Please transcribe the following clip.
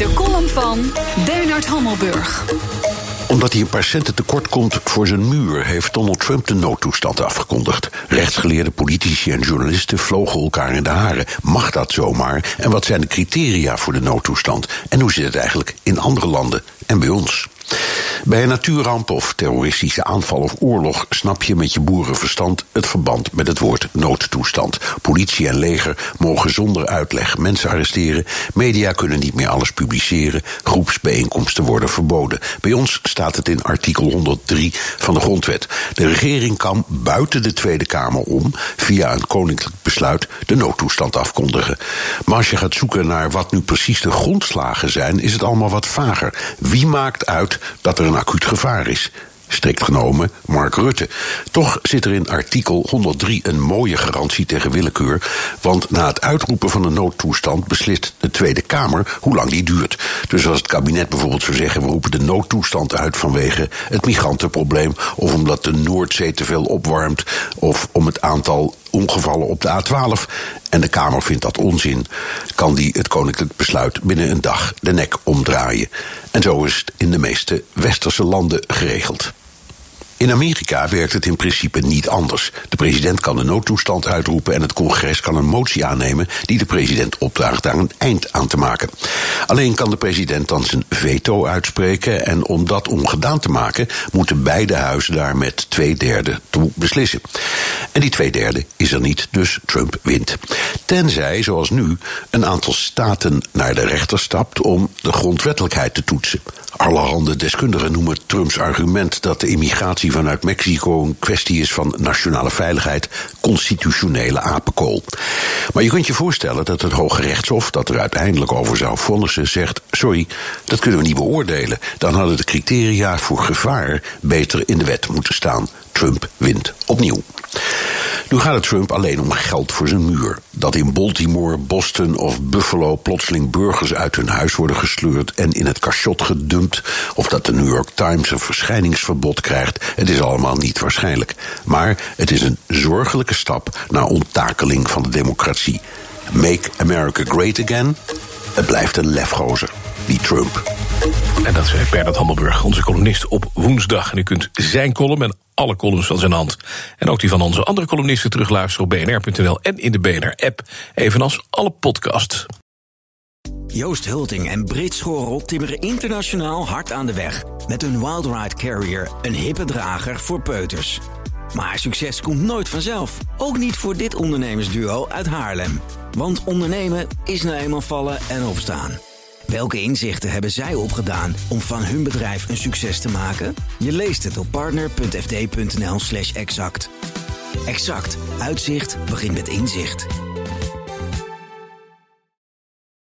De column van Bernard Hammelburg. Omdat hij een paar centen tekort komt voor zijn muur, heeft Donald Trump de noodtoestand afgekondigd. Rechtsgeleerde politici en journalisten vlogen elkaar in de haren. Mag dat zomaar? En wat zijn de criteria voor de noodtoestand? En hoe zit het eigenlijk in andere landen en bij ons? Bij een natuurramp of terroristische aanval of oorlog snap je met je boerenverstand het verband met het woord noodtoestand. Politie en leger mogen zonder uitleg mensen arresteren, media kunnen niet meer alles publiceren, groepsbijeenkomsten worden verboden. Bij ons staat het in artikel 103 van de Grondwet. De regering kan buiten de Tweede Kamer om, via een koninklijk besluit, de noodtoestand afkondigen. Maar als je gaat zoeken naar wat nu precies de grondslagen zijn, is het allemaal wat vager. Wie maakt uit dat er een acuut gevaar is. Strikt genomen Mark Rutte. Toch zit er in artikel 103 een mooie garantie tegen willekeur. Want na het uitroepen van een noodtoestand beslist de Tweede Kamer hoe lang die duurt. Dus als het kabinet bijvoorbeeld zou zeggen: we roepen de noodtoestand uit vanwege het migrantenprobleem. of omdat de Noordzee te veel opwarmt. of om het aantal ongevallen op de A12. en de Kamer vindt dat onzin. kan die het koninklijk besluit binnen een dag de nek omdraaien. En zo is het in de meeste westerse landen geregeld. In Amerika werkt het in principe niet anders. De president kan een noodtoestand uitroepen en het congres kan een motie aannemen die de president opdraagt daar een eind aan te maken. Alleen kan de president dan zijn veto uitspreken en om dat ongedaan te maken moeten beide huizen daar met twee derde toe beslissen. En die twee derde is er niet, dus Trump wint. Tenzij, zoals nu, een aantal staten naar de rechter stapt om de grondwettelijkheid te toetsen. Allerhande deskundigen noemen Trumps argument dat de immigratie vanuit Mexico een kwestie is van nationale veiligheid constitutionele apenkool. Maar je kunt je voorstellen dat het Hoge Rechtshof, dat er uiteindelijk over zou vonnissen, zegt: sorry, dat kunnen we niet beoordelen. Dan hadden de criteria voor gevaar beter in de wet moeten staan. Trump wint opnieuw. Nu gaat het Trump alleen om geld voor zijn muur. Dat in Baltimore, Boston of Buffalo plotseling burgers uit hun huis worden gesleurd en in het cachot gedumpt, of dat de New York Times een verschijningsverbod krijgt, het is allemaal niet waarschijnlijk. Maar het is een zorgelijke stap naar onttakeling van de democratie. Make America Great Again? Het blijft een lefgozer, die Trump. En dat zei Bernard Handelburg, onze columnist op woensdag. En u kunt zijn column en alle columns van zijn hand... en ook die van onze andere columnisten terugluisteren op bnr.nl... en in de BNR-app, evenals alle podcasts. Joost Hulting en Brit Schorel timmeren internationaal hard aan de weg. Met hun Wildride Carrier, een hippe drager voor peuters. Maar succes komt nooit vanzelf. Ook niet voor dit ondernemersduo uit Haarlem. Want ondernemen is nou eenmaal vallen en opstaan. Welke inzichten hebben zij opgedaan om van hun bedrijf een succes te maken? Je leest het op partner.fd.nl/slash exact. Exact. Uitzicht begint met inzicht.